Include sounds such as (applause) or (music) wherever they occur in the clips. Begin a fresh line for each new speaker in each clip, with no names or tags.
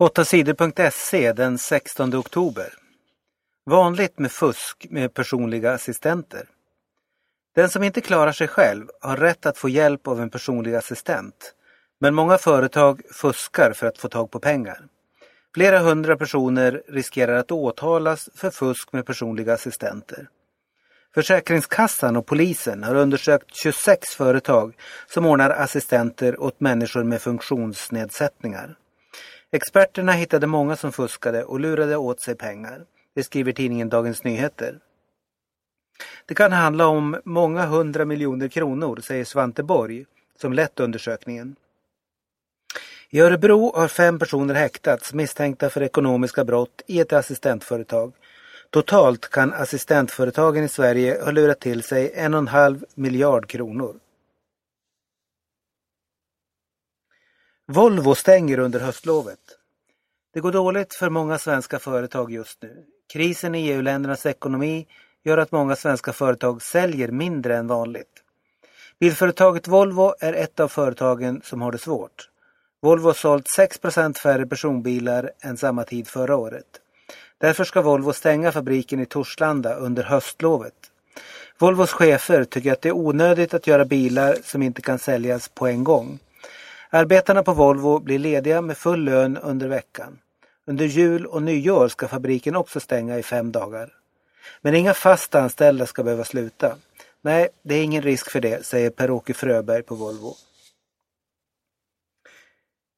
8sidor.se den 16 oktober. Vanligt med fusk med personliga assistenter. Den som inte klarar sig själv har rätt att få hjälp av en personlig assistent. Men många företag fuskar för att få tag på pengar. Flera hundra personer riskerar att åtalas för fusk med personliga assistenter. Försäkringskassan och polisen har undersökt 26 företag som ordnar assistenter åt människor med funktionsnedsättningar. Experterna hittade många som fuskade och lurade åt sig pengar. Det skriver tidningen Dagens Nyheter. Det kan handla om många hundra miljoner kronor, säger Svante Borg, som lett undersökningen. I Örebro har fem personer häktats misstänkta för ekonomiska brott i ett assistentföretag. Totalt kan assistentföretagen i Sverige ha lurat till sig en och en halv miljard kronor. Volvo stänger under höstlovet. Det går dåligt för många svenska företag just nu. Krisen i EU-ländernas ekonomi gör att många svenska företag säljer mindre än vanligt. Bilföretaget Volvo är ett av företagen som har det svårt. Volvo har sålt 6% färre personbilar än samma tid förra året. Därför ska Volvo stänga fabriken i Torslanda under höstlovet. Volvos chefer tycker att det är onödigt att göra bilar som inte kan säljas på en gång. Arbetarna på Volvo blir lediga med full lön under veckan. Under jul och nyår ska fabriken också stänga i fem dagar. Men inga fast anställda ska behöva sluta. Nej, det är ingen risk för det, säger Per-Åke Fröberg på Volvo.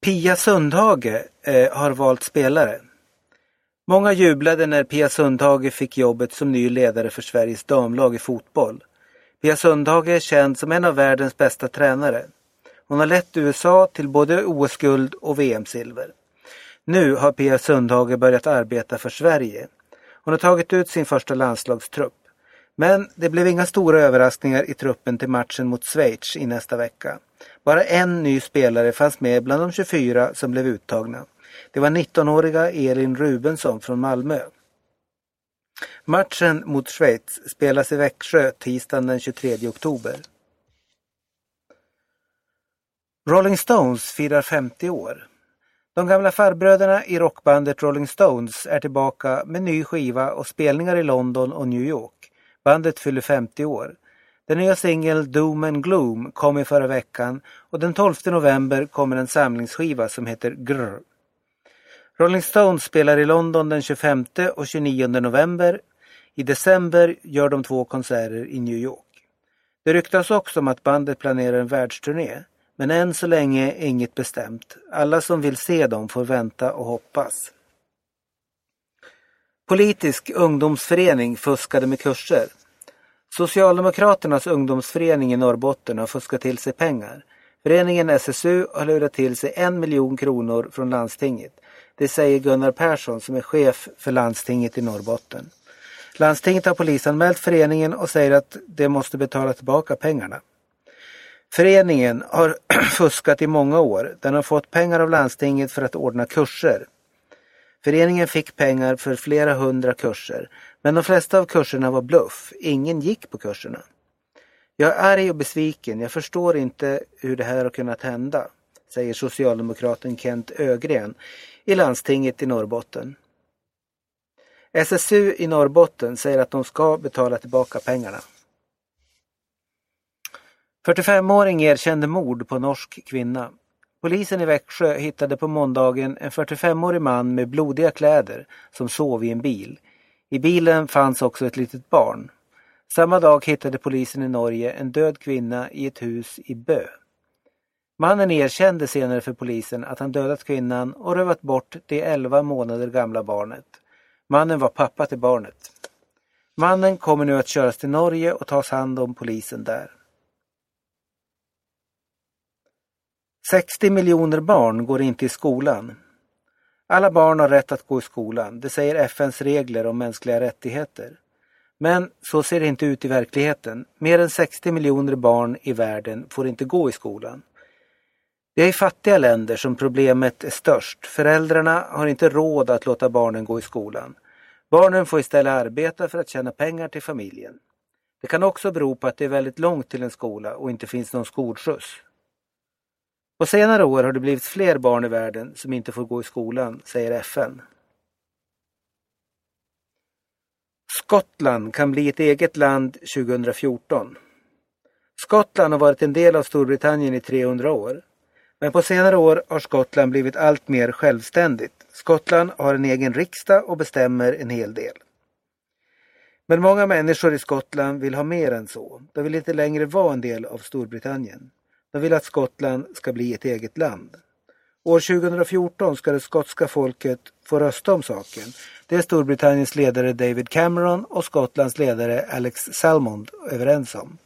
Pia Sundhage eh, har valt spelare. Många jublade när Pia Sundhage fick jobbet som ny ledare för Sveriges damlag i fotboll. Pia Sundhage är känd som en av världens bästa tränare. Hon har lett USA till både OS-guld och VM-silver. Nu har Pia Sundhage börjat arbeta för Sverige. Hon har tagit ut sin första landslagstrupp. Men det blev inga stora överraskningar i truppen till matchen mot Schweiz i nästa vecka. Bara en ny spelare fanns med bland de 24 som blev uttagna. Det var 19-åriga Elin Rubensson från Malmö. Matchen mot Schweiz spelas i Växjö tisdagen den 23 oktober. Rolling Stones firar 50 år. De gamla farbröderna i rockbandet Rolling Stones är tillbaka med ny skiva och spelningar i London och New York. Bandet fyller 50 år. Den nya singeln Doom and Gloom kom i förra veckan och den 12 november kommer en samlingsskiva som heter Grr. Rolling Stones spelar i London den 25 och 29 november. I december gör de två konserter i New York. Det ryktas också om att bandet planerar en världsturné. Men än så länge inget bestämt. Alla som vill se dem får vänta och hoppas. Politisk ungdomsförening fuskade med kurser. Socialdemokraternas ungdomsförening i Norrbotten har fuskat till sig pengar. Föreningen SSU har lurat till sig en miljon kronor från landstinget. Det säger Gunnar Persson som är chef för landstinget i Norrbotten. Landstinget har polisanmält föreningen och säger att de måste betala tillbaka pengarna. Föreningen har (clears throat) fuskat i många år. Den har fått pengar av landstinget för att ordna kurser. Föreningen fick pengar för flera hundra kurser, men de flesta av kurserna var bluff. Ingen gick på kurserna. Jag är arg och besviken. Jag förstår inte hur det här har kunnat hända, säger socialdemokraten Kent Ögren i landstinget i Norrbotten. SSU i Norrbotten säger att de ska betala tillbaka pengarna. 45-åring erkände mord på norsk kvinna. Polisen i Växjö hittade på måndagen en 45-årig man med blodiga kläder som sov i en bil. I bilen fanns också ett litet barn. Samma dag hittade polisen i Norge en död kvinna i ett hus i Bö. Mannen erkände senare för polisen att han dödat kvinnan och rövat bort det 11 månader gamla barnet. Mannen var pappa till barnet. Mannen kommer nu att köras till Norge och tas hand om polisen där. 60 miljoner barn går inte i skolan. Alla barn har rätt att gå i skolan, det säger FNs regler om mänskliga rättigheter. Men så ser det inte ut i verkligheten. Mer än 60 miljoner barn i världen får inte gå i skolan. Det är i fattiga länder som problemet är störst. Föräldrarna har inte råd att låta barnen gå i skolan. Barnen får istället arbeta för att tjäna pengar till familjen. Det kan också bero på att det är väldigt långt till en skola och inte finns någon skolskjuts. På senare år har det blivit fler barn i världen som inte får gå i skolan, säger FN. Skottland kan bli ett eget land 2014. Skottland har varit en del av Storbritannien i 300 år. Men på senare år har Skottland blivit allt mer självständigt. Skottland har en egen riksdag och bestämmer en hel del. Men många människor i Skottland vill ha mer än så. De vill inte längre vara en del av Storbritannien. De vill att Skottland ska bli ett eget land. År 2014 ska det skotska folket få rösta om saken. Det är Storbritanniens ledare David Cameron och Skottlands ledare Alex Salmond överens om.